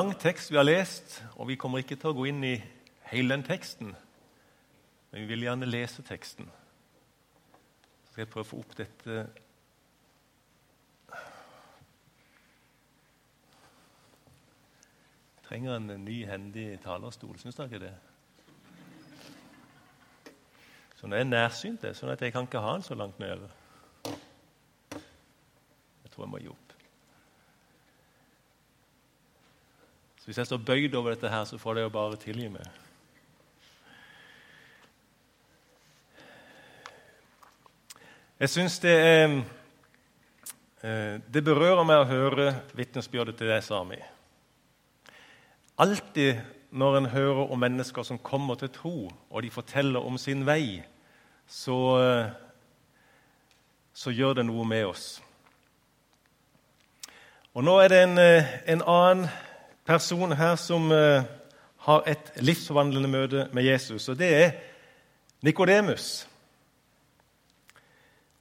lang tekst vi har lest, og vi kommer ikke til å gå inn i hele den teksten. Men vi vil gjerne lese teksten. Så skal jeg prøve å få opp dette Jeg trenger en ny, hendig talerstol. Syns dere ikke det? Så nå er jeg nærsynt, sånn at jeg kan ikke ha den så langt nede. Jeg tror jeg må gi opp. Så Hvis jeg står bøyd over dette, her, så får dere bare tilgi meg. Jeg syns det, er det berører meg å høre vitnesbyrdet til deg, Sami. Alltid når en hører om mennesker som kommer til tro, og de forteller om sin vei, så, eh, så gjør det noe med oss. Og Nå er det en, eh, en annen person her som uh, har et livsforvandlende møte med Jesus, og det er Nikodemus.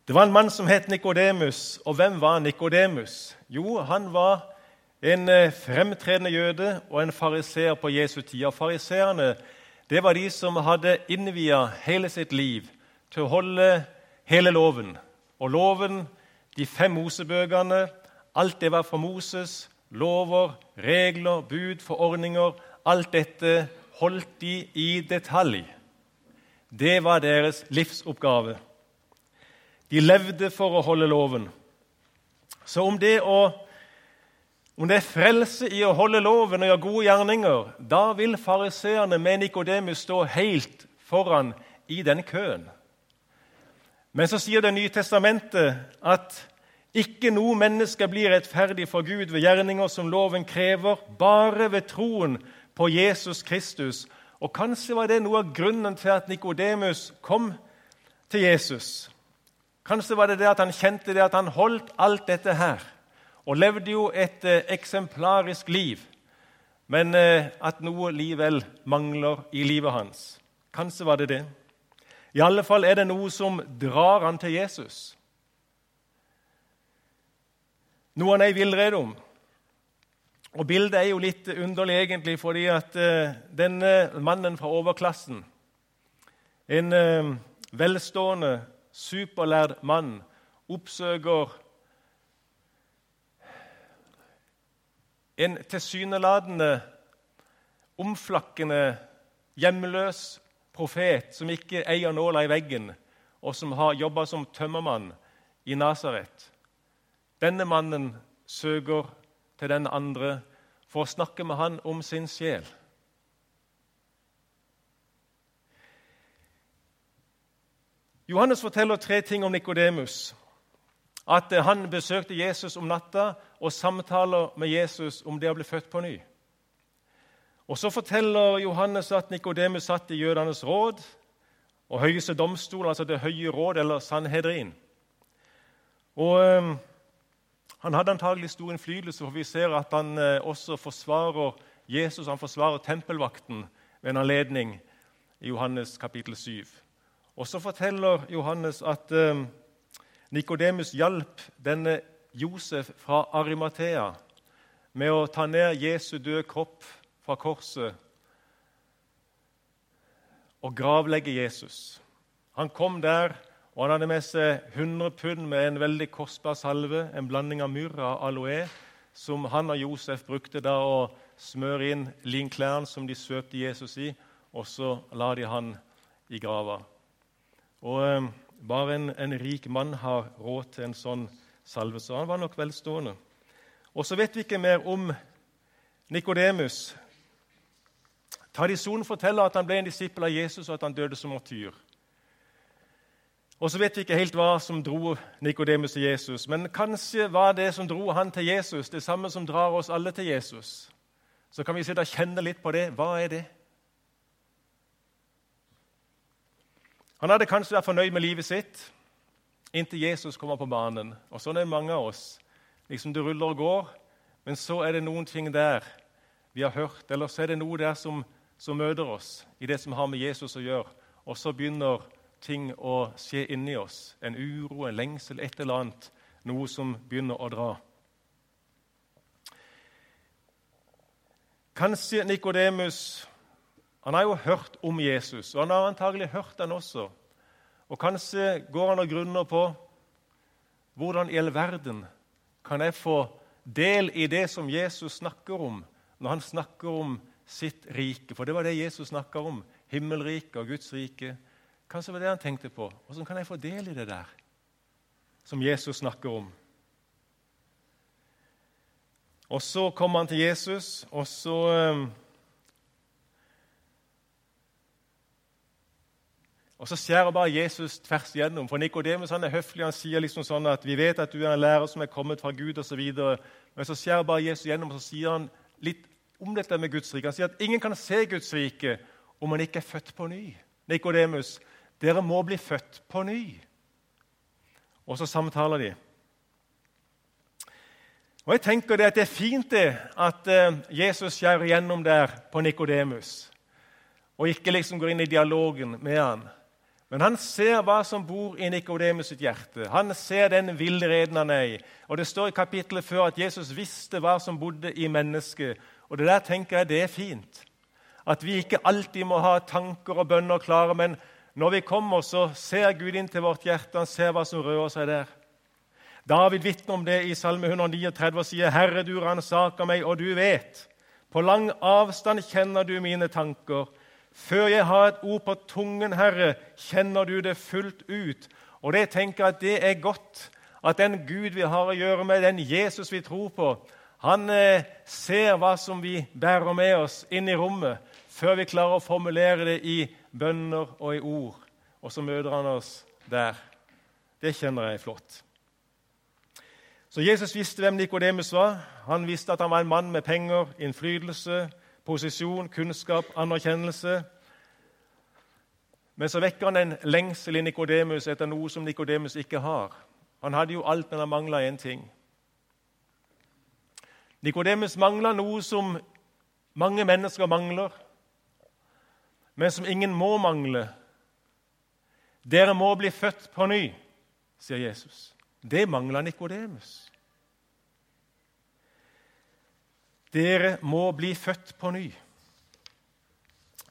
Det var en mann som het Nikodemus, og hvem var Nikodemus? Jo, han var en uh, fremtredende jøde og en fariseer på Jesu tid. Fariseerne det var de som hadde innvia hele sitt liv til å holde hele loven. Og loven, de fem Mosebøkene, alt det var fra Moses, Lover, regler, bud, forordninger Alt dette holdt de i detalj. Det var deres livsoppgave. De levde for å holde loven. Så om det, å, om det er frelse i å holde loven og gjøre gode gjerninger, da vil fariseerne med Nikodemus stå helt foran i den køen. Men så sier Det nye testamentet at ikke noe menneske blir rettferdig for Gud ved gjerninger som loven krever, bare ved troen på Jesus Kristus. Og Kanskje var det noe av grunnen til at Nikodemus kom til Jesus. Kanskje var det det at han kjente det at han holdt alt dette her og levde jo et eh, eksemplarisk liv, men eh, at noe likevel mangler i livet hans. Kanskje var det det. I alle fall er det noe som drar han til Jesus noe han er i villrede Og Bildet er jo litt underlig, egentlig, fordi at uh, denne mannen fra overklassen, en uh, velstående, superlærd mann, oppsøker en tilsynelatende omflakkende, hjemløs profet som ikke eier nåla i veggen, og som har jobba som tømmermann i Nasaret. Denne mannen søker til den andre for å snakke med han om sin sjel. Johannes forteller tre ting om Nikodemus. At han besøkte Jesus om natta og samtaler med Jesus om det å bli født på ny. Og Så forteller Johannes at Nikodemus satt i jødenes råd og høyeste domstol, altså Det høye råd, eller Sanhedrin. Og ehm, han hadde antagelig stor innflytelse, for vi ser at han eh, også forsvarer Jesus han forsvarer tempelvakten ved en anledning i Johannes kapittel 7. Og Så forteller Johannes at eh, Nikodemus hjalp denne Josef fra Arimathea med å ta ned Jesu døde kropp fra korset og gravlegge Jesus. Han kom der og Han hadde med seg 100 pund med en veldig kostbar salve, en blanding av myrra og aloe, som han og Josef brukte da å smøre inn linklærne som de svøpte Jesus i, og så la de han i grava. Og eh, Bare en, en, rik mann har råd til en sånn salve, så han var nok velstående. Og så vet vi ikke mer om Nikodemus. Tradisjonen forteller at han ble en disippel av Jesus, og at han døde som martyr. Og så vet vi ikke helt hva som dro Nikodemus til Jesus, men kanskje var det som dro han til Jesus, det samme som drar oss alle til Jesus. Så kan vi sitte og kjenne litt på det. Hva er det? Han hadde kanskje vært fornøyd med livet sitt inntil Jesus kommer på banen. Og Sånn er mange av oss. Liksom Det ruller og går, men så er det noen ting der vi har hørt, eller så er det noe der som, som møter oss i det som har med Jesus å gjøre. Og så begynner ting å skje inni oss. En uro, en lengsel, et eller annet. Noe som begynner å dra. Kanskje Nikodemus han har jo hørt om Jesus, og han har antagelig hørt den også. Og Kanskje går han og grunner på hvordan i all verden kan jeg få del i det som Jesus snakker om, når han snakker om sitt rike? For det var det Jesus snakka om. Himmelriket og Guds rike. Kanskje var det han tenkte på. Hvordan kan jeg få del i det der som Jesus snakker om? Og så kommer han til Jesus, og så eh, Og Så skjærer bare Jesus tvers igjennom. For Nikodemus er høflig. Han sier liksom sånn at 'vi vet at du er en lærer som er kommet fra Gud', osv. Men så skjærer bare Jesus igjennom, og så sier han litt om dette med Guds rike. Han sier at ingen kan se Guds rike om man ikke er født på ny. Nikodemus, dere må bli født på ny. Og så samtaler de. Og jeg tenker det at det er fint det at eh, Jesus skjærer igjennom der på Nikodemus, og ikke liksom går inn i dialogen med han. Men han ser hva som bor i Nikodemus sitt hjerte. Han ser den villreden han er i. Og Det står i kapittelet før at Jesus visste hva som bodde i mennesket. Og Det der tenker jeg det er fint. At vi ikke alltid må ha tanker og bønner klare, men når vi kommer, så ser Gud inn til vårt hjerte. Han ser hva som rører seg der. David vitner om det i Salme 139 og sier, 'Herre, du ransaker meg, og du vet.' 'På lang avstand kjenner du mine tanker.' Før jeg har et ord på tungen, Herre, kjenner du det fullt ut. Og det tenker jeg at det er godt at den Gud vi har å gjøre med, den Jesus vi tror på, han eh, ser hva som vi bærer med oss inn i rommet, før vi klarer å formulere det i bønner og i ord. Og så møter han oss der. Det kjenner jeg flott. Så Jesus visste hvem Nikodemus var. Han visste at han var en mann med penger, innflytelse, posisjon, kunnskap, anerkjennelse. Men så vekker han en lengsel i Nikodemus etter noe som Nikodemus ikke har. Han hadde jo alt, men han mangla én ting. Nikodemus mangla noe som mange mennesker mangler, men som ingen må mangle. Dere må bli født på ny, sier Jesus. Det mangla Nikodemus. Dere må bli født på ny.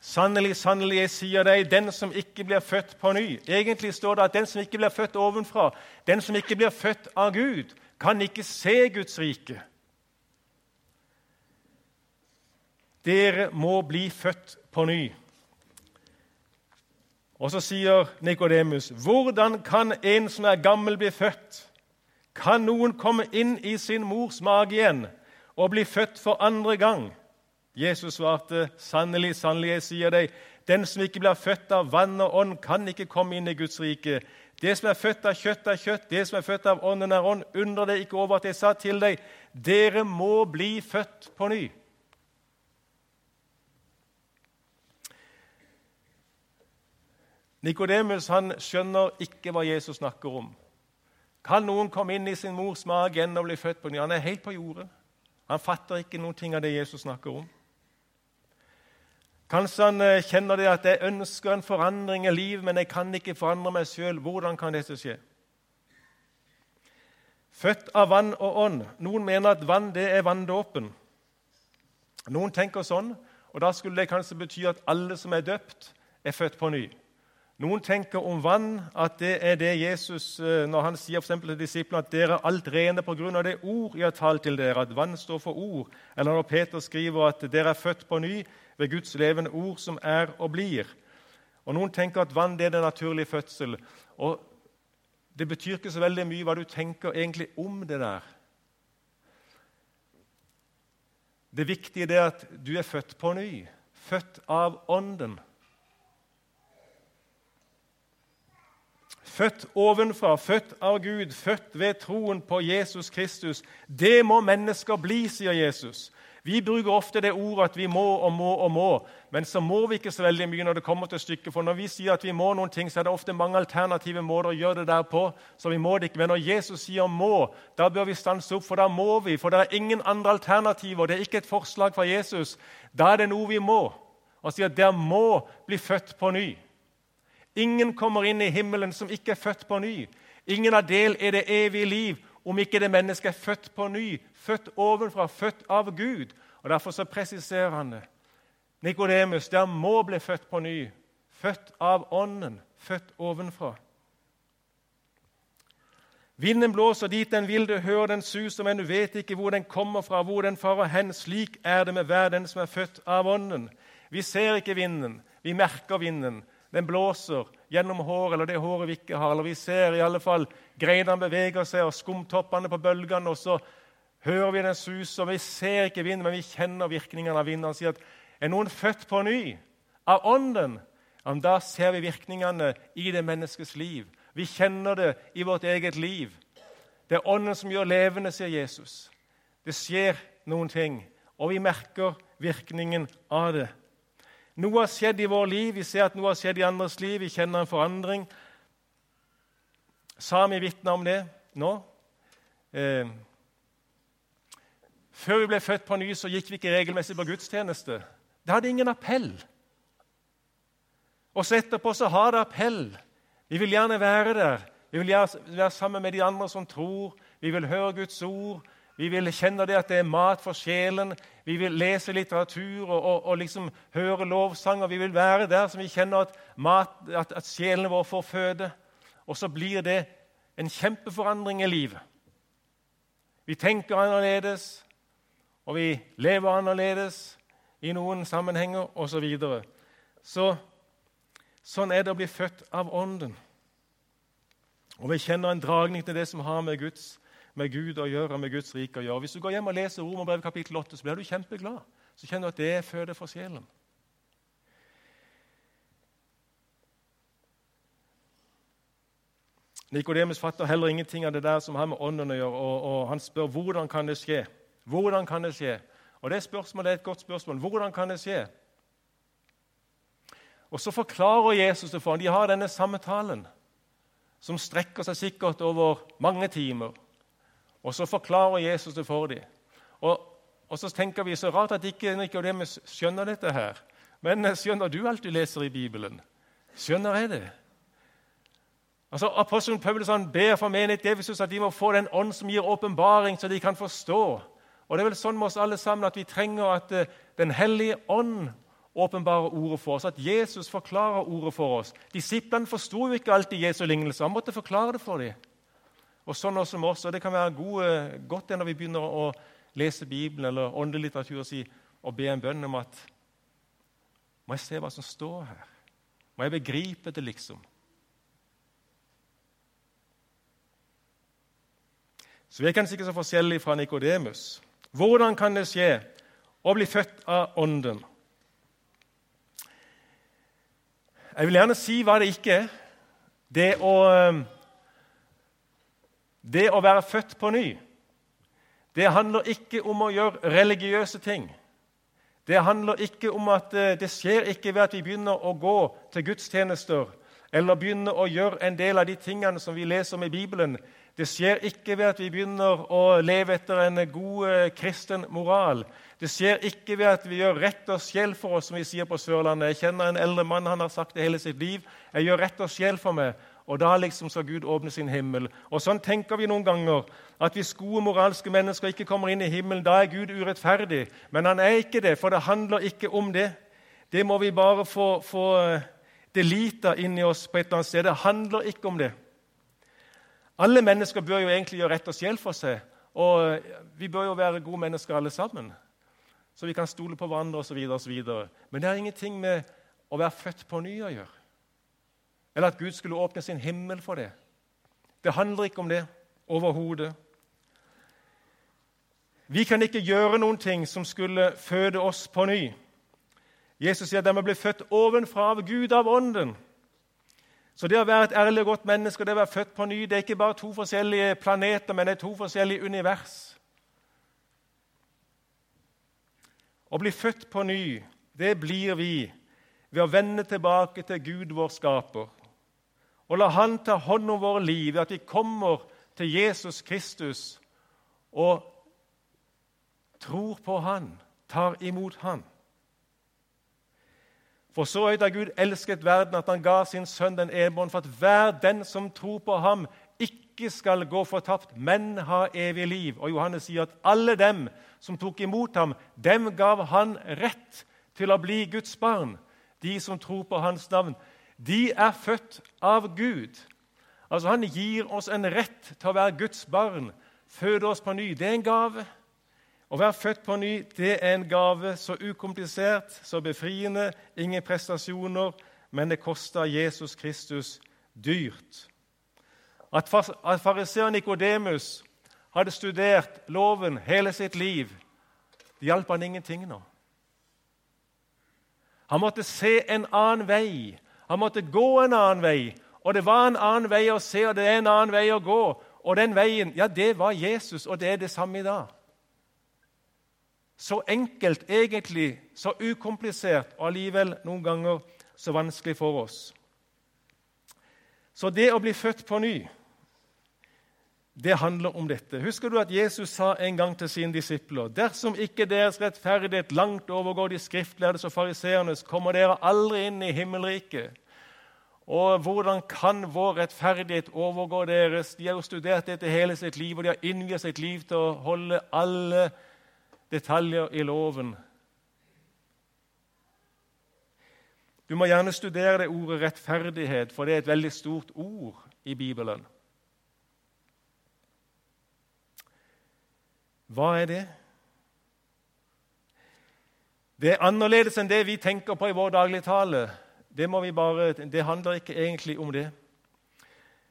Sannelig, sannelig, jeg sier deg, den som ikke blir født på ny Egentlig står det at den som ikke blir født ovenfra, den som ikke blir født av Gud, kan ikke se Guds rike. Dere må bli født på ny. Og så sier Nikodemus.: Hvordan kan en som er gammel, bli født? Kan noen komme inn i sin mors mage igjen og bli født for andre gang? Jesus svarte, 'Sannelig, sannelig, jeg sier deg, den som ikke blir født av vann og ånd, kan ikke komme inn i Guds rike.' 'Det som er født av kjøtt, er kjøtt. Det som er født av ånden, er ånd.' 'Undre deg ikke over at jeg sa til deg, dere må bli født på ny.' Nikodemus skjønner ikke hva Jesus snakker om. Kan noen komme inn i sin mors mage igjen og bli født på ny? Han er helt på jordet. Han fatter ikke noen ting av det Jesus snakker om. Kanskje han eh, kjenner det at jeg ønsker en forandring i livet, men jeg kan ikke forandre meg sjøl. Hvordan kan dette skje? Født av vann og ånd. Noen mener at vann det er vanndåpen. Noen tenker sånn, og da skulle det kanskje bety at alle som er døpt, er født på ny. Noen tenker om vann at det er det Jesus eh, når han sier for til disiplene at dere er alt rene pga. det ord jeg har talt til dere, at vann står for ord. Eller når Peter skriver at dere er født på ny ved Guds levende ord, som er og blir. Og Noen tenker at vann er den naturlige fødsel. Og Det betyr ikke så veldig mye hva du tenker egentlig om det der. Det viktige er at du er født på ny, født av Ånden. Født ovenfra, født av Gud, født ved troen på Jesus Kristus. Det må mennesker bli, sier Jesus. Vi bruker ofte det ordet at vi må og må og må, men så må vi ikke så veldig mye når det kommer til stykket. For når vi sier at vi må noen ting, så er det ofte mange alternative måter å gjøre det der på. så vi må det ikke. Men når Jesus sier 'må', da bør vi stanse opp, for da må vi. For det er ingen andre alternativer. Det er ikke et forslag fra Jesus. Da er det noe vi må. Og sier at der må bli født på ny'. Ingen kommer inn i himmelen som ikke er født på ny. Ingen har del i det evige liv om ikke det mennesket er født på ny, født ovenfra, født av Gud. Og Derfor så presiserer han det. Nikodemus, der må bli født på ny. Født av Ånden, født ovenfra. Vinden blåser dit den vil, du hører den suser, men du vet ikke hvor den kommer fra, hvor den farer hen. Slik er det med hver den som er født av Ånden. Vi ser ikke vinden, vi merker vinden. Den blåser gjennom håret, eller det håret vi ikke har. Eller vi ser i alle fall greinene beveger seg, og skumtoppene på bølgene. og så hører vi den suser. Vi ser ikke vinden, men vi kjenner virkningene av vinden. Han sier at er noen født på ny av Ånden, da ser vi virkningene i det menneskets liv. Vi kjenner det i vårt eget liv. Det er Ånden som gjør levende, sier Jesus. Det skjer noen ting, og vi merker virkningen av det. Noe har skjedd i vår liv, vi ser at noe har skjedd i andres liv, vi kjenner en forandring. Sami vitner om det nå. Eh, før vi ble født på ny, så gikk vi ikke regelmessig på gudstjeneste. Det hadde ingen appell. Og så etterpå så har det appell. Vi vil gjerne være der. Vi vil være sammen med de andre som tror. Vi vil høre Guds ord. Vi vil kjenne det at det er mat for sjelen. Vi vil lese litteratur og, og, og liksom høre lovsanger. Vi vil være der som vi kjenner at, mat, at, at sjelen vår får føde. Og så blir det en kjempeforandring i livet. Vi tenker annerledes, og vi lever annerledes i noen sammenhenger osv. Så videre. så, sånn er det å bli født av Ånden. Og vi kjenner en dragning til det som har med Guds med Gud å gjøre, med Guds rike å gjøre. Hvis du går hjem og leser Romerbrevet kapittel 8, så blir du kjempeglad. Så kjenner du at det er føde for sjelen. Nikodemus fatter heller ingenting av det der som har med ånden å gjøre, og, og, han spør hvordan kan det skje. Hvordan kan det skje? Og Det spørsmålet er et godt spørsmål. Hvordan kan det skje? Og Så forklarer Jesus det for ham. De har denne samtalen som strekker seg sikkert over mange timer. Og så forklarer Jesus det for dem. Og, og så tenker vi så rart at ikke Nikodemus skjønner dette her. Men skjønner du alt du leser i Bibelen? Skjønner jeg det? Altså, Apostelen Paulus han ber for menighet Efesus at de må få den ånd som gir åpenbaring, så de kan forstå. Og Det er vel sånn med oss alle sammen at vi trenger at uh, Den hellige ånd åpenbarer ordet for oss, at Jesus forklarer ordet for oss. Disiplene forsto jo ikke alltid Jesu lignelse. Han måtte forklare det for dem. Og sånn også med oss. Og det kan være gode, godt når vi begynner å lese Bibelen eller åndelig litteratur og, si, og be en bønn om at Må jeg se hva som står her? Må jeg begripe det, liksom? Så vi er kanskje ikke så forskjellige fra Nikodemus. Hvordan kan det skje å bli født av Ånden? Jeg vil gjerne si hva det ikke er. Det å det å være født på ny det handler ikke om å gjøre religiøse ting. Det handler ikke om at eh, det skjer ikke ved at vi begynner å gå til gudstjenester eller begynner å gjøre en del av de tingene som vi leser om i Bibelen. Det skjer ikke ved at vi begynner å leve etter en god eh, kristen moral. Det skjer ikke ved at vi gjør rett og sjel for oss, som vi sier på Sørlandet. Jeg kjenner en eldre mann han har sagt det hele sitt liv. Jeg gjør rett og sjel for meg. Og da liksom skal Gud åpne sin himmel. Og Sånn tenker vi noen ganger. At hvis gode moralske mennesker ikke kommer inn i himmelen, da er Gud urettferdig. Men han er ikke det, for det handler ikke om det. Det må vi bare få, få eh, delita inni oss på et eller annet sted. Det handler ikke om det. Alle mennesker bør jo egentlig gjøre rett og sjel for seg. Og eh, vi bør jo være gode mennesker alle sammen. Så vi kan stole på hverandre osv. Men det har ingenting med å være født på ny å gjøre eller at Gud skulle åpne sin himmel for det. Det handler ikke om det overhodet. Vi kan ikke gjøre noen ting som skulle føde oss på ny. Jesus sier at de ble født ovenfra av Gud, av Ånden. Så det å være et ærlig og godt menneske det å være født på ny, det er ikke bare to forskjellige planeter, men det er to forskjellige univers. Å bli født på ny, det blir vi ved å vende tilbake til Gud, vår skaper og la Han ta hånd om våre liv, at vi kommer til Jesus Kristus og tror på Han, tar imot Han. For så høyt har Gud elsket verden at han ga sin sønn den enbånd, for at hver den som tror på ham, ikke skal gå fortapt, men ha evig liv. Og Johannes sier at alle dem som tok imot ham, dem gav han rett til å bli Guds barn. De som tror på hans navn. De er født av Gud. Altså Han gir oss en rett til å være Guds barn, føde oss på ny. Det er en gave. Å være født på ny det er en gave, så ukomplisert, så befriende. Ingen prestasjoner, men det kosta Jesus Kristus dyrt. At fariseer Nikodemus hadde studert loven hele sitt liv, det hjalp han ingenting nå. Han måtte se en annen vei. Han måtte gå en annen vei. Og det var en annen vei å se, og det er en annen vei å gå. Og den veien, ja, det var Jesus, og det er det samme i dag. Så enkelt, egentlig, så ukomplisert, og allikevel noen ganger så vanskelig for oss. Så det å bli født på ny, det handler om dette. Husker du at Jesus sa en gang til sine disipler.: Dersom ikke deres rettferdighet langt overgår de skriftlærdes og fariseernes, kommer dere aldri inn i himmelriket. Og hvordan kan vår rettferdighet overgå deres? De har jo studert dette hele sitt liv, og de har innviet sitt liv til å holde alle detaljer i loven. Du må gjerne studere det ordet 'rettferdighet', for det er et veldig stort ord i Bibelen. Hva er det? Det er annerledes enn det vi tenker på i vår dagligtale. Det, det handler ikke egentlig om det.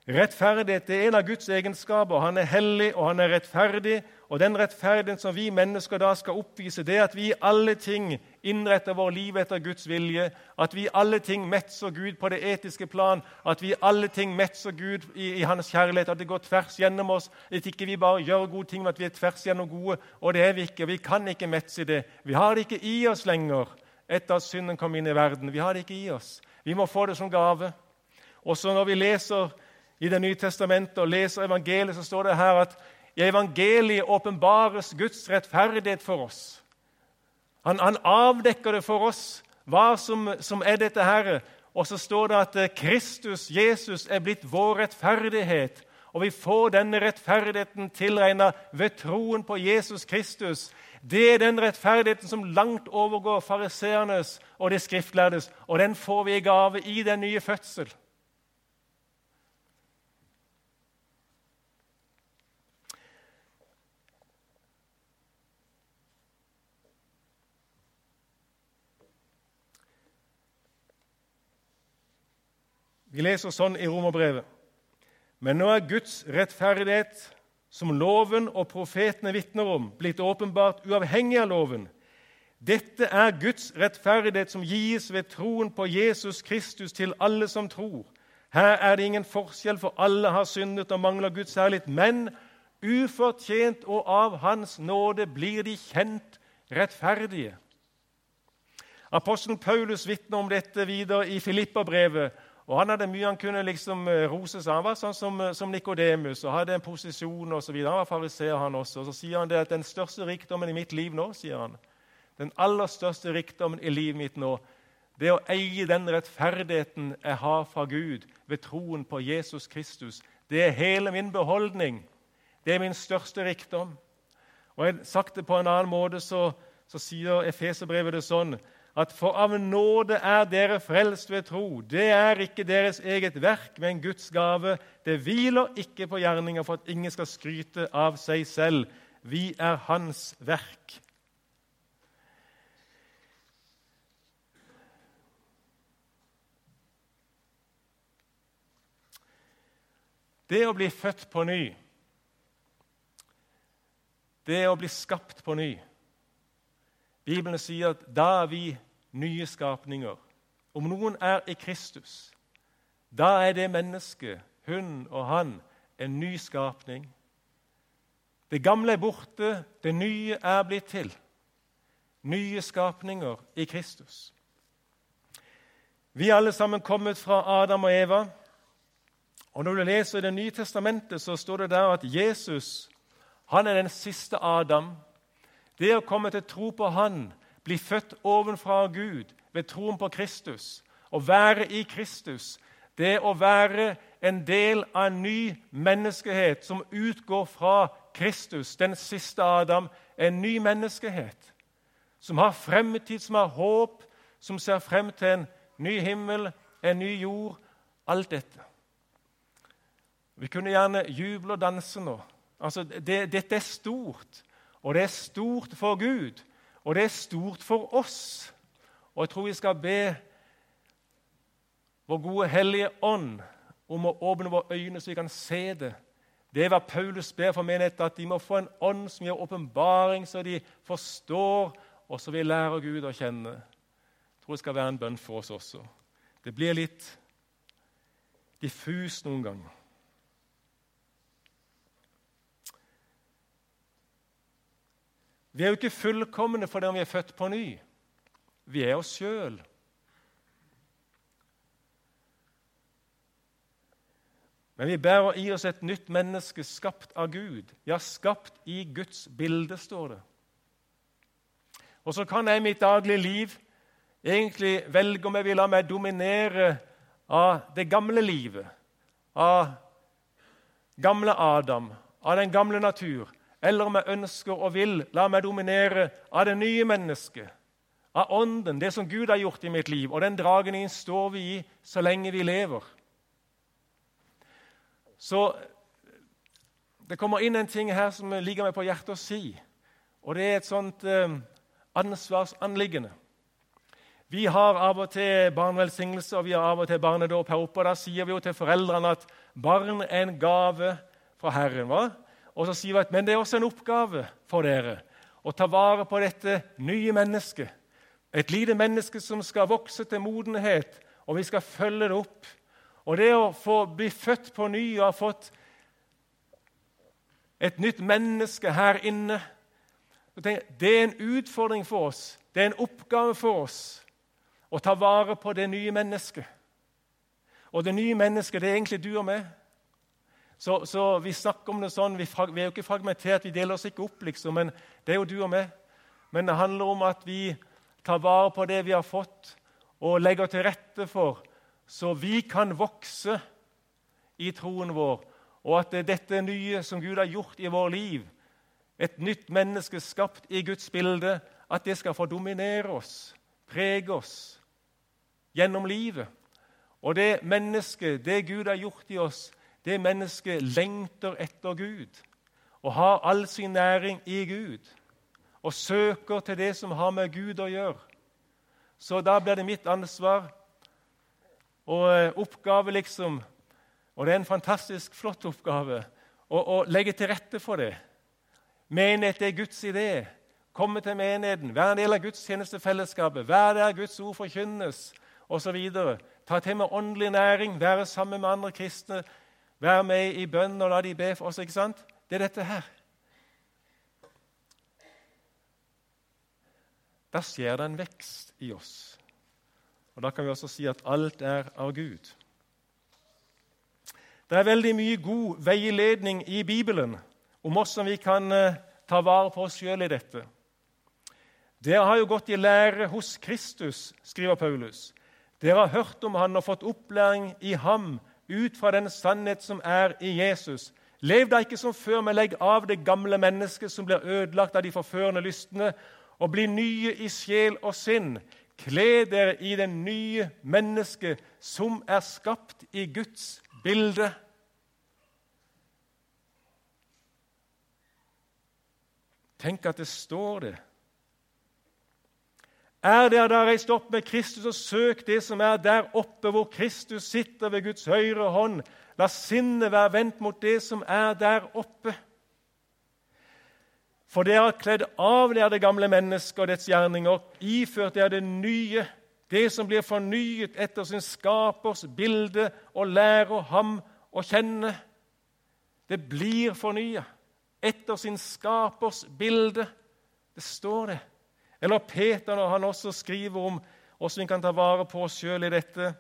Rettferdighet er en av Guds egenskaper. Han er hellig, og han er rettferdig. Og den rettferdigheten som vi mennesker da skal oppvise, det er at vi i alle ting innretter vår liv etter Guds vilje, at vi i alle ting metser Gud på det etiske plan, at vi i alle ting metser Gud i, i Hans kjærlighet, at det går tvers gjennom oss, at ikke vi bare gjør gode ting, men at vi er tvers gjennom gode. Og det er vi ikke. Vi kan ikke metse det. Vi har det ikke i oss lenger etter at synden kom inn i verden. Vi har det ikke i oss. Vi må få det som gave. Også når vi leser i Det nye testamentet og leser evangeliet, så står det her at i evangeliet åpenbares Guds rettferdighet for oss. Han, han, avdekker det for oss, hva som, som er dette her. Og så står det at eh, Kristus, Jesus, er blitt vår rettferdighet. Og vi får denne rettferdigheten tilregna ved troen på Jesus Kristus. Det er den rettferdigheten som langt overgår fariseernes og de skriftlærdes. Og den får vi i gave i den nye fødsel. Vi leser sånn i Romerbrevet. Men nå er Guds rettferdighet, som loven og profetene vitner om, blitt åpenbart uavhengig av loven. Dette er Guds rettferdighet som gis ved troen på Jesus Kristus til alle som tror. Her er det ingen forskjell, for alle har syndet og mangler Guds herlighet. Men ufortjent og av Hans nåde blir de kjent rettferdige. Apostelen Paulus vitner om dette videre i Filippa-brevet og Han hadde mye han kunne liksom eh, rose seg. Han var sånn som, eh, som Nikodemus og hadde en posisjon osv. Han var fariseer, han også. Og så sier han det at den største rikdommen i mitt liv nå, sier han, den aller største rikdommen i livet mitt nå, det å eie den rettferdigheten jeg har fra Gud ved troen på Jesus Kristus. Det er hele min beholdning. Det er min største rikdom. Og jeg har sagt det på en annen måte, så, så sier Efeserbrevet det sånn at for av nåde er dere frelst ved tro. Det er ikke deres eget verk, men Guds gave. Det hviler ikke på gjerninger for at ingen skal skryte av seg selv. Vi er Hans verk. Det å bli født på ny, det å bli skapt på ny Bibelen sier at da vi nye skapninger. Om noen er i Kristus, da er det mennesket, hun og han, en ny skapning. Det gamle er borte, det nye er blitt til. Nye skapninger i Kristus. Vi er alle sammen kommet fra Adam og Eva. Og Når du leser Det nye testamentet, så står det der at Jesus han er den siste Adam. Det å komme til tro på Han bli født ovenfra Gud ved troen på Kristus, å være i Kristus, Det å være en del av en ny menneskehet som utgår fra Kristus, den siste Adam, en ny menneskehet. Som har fremtid, som har håp, som ser frem til en ny himmel, en ny jord. Alt dette. Vi kunne gjerne juble og danse nå. Altså, det, dette er stort, og det er stort for Gud, og det er stort for oss. Og jeg tror vi skal be vår gode Hellige Ånd om å åpne våre øyne, så vi kan se det. Det er hva Paulus ber for menigheten, at de må få en ånd som gir åpenbaring, så de forstår, og så vi lærer Gud å kjenne. Jeg tror det skal være en bønn for oss også. Det blir litt diffus noen ganger. Vi er jo ikke fullkomne fordi vi er født på ny. Vi er oss sjøl. Men vi bærer i oss et nytt menneske skapt av Gud. Ja, skapt i Guds bilde, står det. Og så kan jeg i mitt daglige liv egentlig velge om jeg vil la meg dominere av det gamle livet, av gamle Adam, av den gamle natur, eller om jeg ønsker og vil la meg dominere av det nye mennesket, av Ånden, det som Gud har gjort i mitt liv. Og den dragningen står vi i så lenge vi lever. Så det kommer inn en ting her som ligger meg på hjertet å si. Og det er et sånt eh, ansvarsanliggende. Vi har av og til barnevelsignelse og vi har av og til barnedåp her oppe. og Da sier vi jo til foreldrene at barn er en gave fra Herren. hva? Og så sier vi at men det er også en oppgave for dere å ta vare på dette nye mennesket. Et lite menneske som skal vokse til modenhet, og vi skal følge det opp. Og det å få bli født på ny og ha fått et nytt menneske her inne Det er en utfordring for oss, det er en oppgave for oss å ta vare på det nye mennesket. Og det nye mennesket, det er egentlig du og meg. Så, så vi snakker om det sånn, vi, vi, er jo ikke fragmentert, vi deler oss ikke opp, liksom, men det er jo du og meg. Men det handler om at vi tar vare på det vi har fått, og legger til rette for så vi kan vokse i troen vår, og at dette nye som Gud har gjort i vår liv, et nytt menneske skapt i Guds bilde, at det skal få dominere oss, prege oss gjennom livet. Og det mennesket, det Gud har gjort i oss, det mennesket lengter etter Gud og har all sin næring i Gud og søker til det som har med Gud å gjøre. Så da blir det mitt ansvar og eh, oppgave, liksom. Og det er en fantastisk flott oppgave å, å legge til rette for det. Menighet er Guds idé. Komme til menigheten, være en del av gudstjenestefellesskapet, være der Guds ord forkynnes osv. Ta til med åndelig næring, være sammen med andre kristne, være med i bønn og la de be for oss. ikke sant? Det er dette her. Da skjer det en vekst i oss. Og Da kan vi også si at alt er av Gud. Det er veldig mye god veiledning i Bibelen om hvordan vi kan eh, ta vare på oss sjøl i dette. Dere har jo gått i lære hos Kristus, skriver Paulus. Dere har hørt om han og fått opplæring i ham ut fra den sannhet som er i Jesus. Lev da ikke som før, men legg av det gamle mennesket som blir ødelagt av de forførende lystne, og bli nye i sjel og sinn. Kle dere i det nye mennesket som er skapt i Guds bilde. Tenk at det står det. Er dere da reist opp med Kristus, og søk det som er der oppe, hvor Kristus sitter ved Guds høyre hånd. La sinnet være vendt mot det som er der oppe. For dere har kledd av dere det gamle mennesket og dets gjerninger, iført dere det nye, det som blir fornyet etter sin skapers bilde, og lærer ham å kjenne. Det blir fornya etter sin skapers bilde. Det står det. Eller Peter, når han også skriver om hvordan vi kan ta vare på oss sjøl i dette.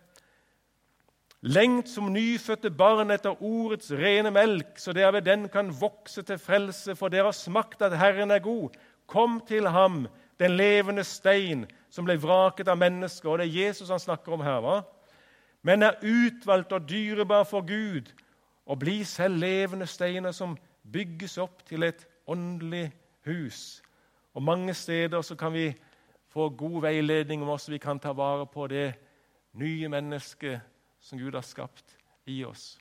Lengt som nyfødte barn etter ordets rene melk, så dere ved den kan vokse til frelse, for dere har smakt at Herren er god. Kom til ham, den levende stein, som ble vraket av mennesker. Og det er Jesus han snakker om her. va? men er utvalgt og dyrebar for Gud, og blir selv levende steiner som bygges opp til et åndelig hus. Og Mange steder så kan vi få god veiledning om hvordan vi kan ta vare på det nye mennesket som Gud har skapt i oss.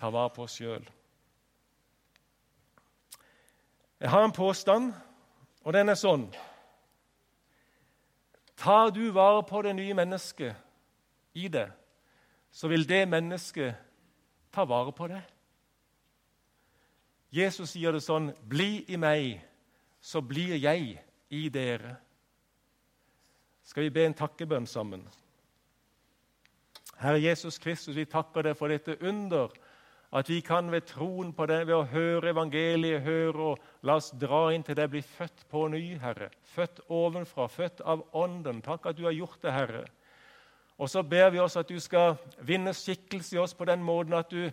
Ta vare på oss sjøl. Jeg har en påstand, og den er sånn Tar du vare på det nye mennesket i deg, så vil det mennesket ta vare på deg. Jesus sier det sånn 'Bli i meg, så blir jeg i dere'. Skal vi be en takkebønn sammen? Herre Jesus Kristus, vi takker deg for dette under at vi kan ved troen på deg, ved å høre evangeliet, høre og la oss dra inn til deg, bli født på ny, Herre. Født ovenfra, født av Ånden. Takk at du har gjort det, Herre. Og så ber vi oss at du skal vinne skikkelse i oss på den måten at du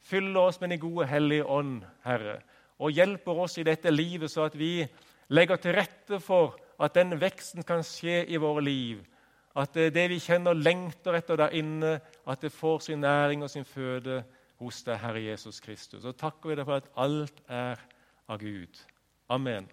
fyller oss med Den gode, hellige ånd, Herre. Og hjelper oss i dette livet, så at vi legger til rette for at den veksten kan skje i våre liv. At det vi kjenner lengter etter der inne, at det får sin næring og sin føde hos deg, Herre Jesus Kristus. Og takker vi deg for at alt er av Gud. Amen.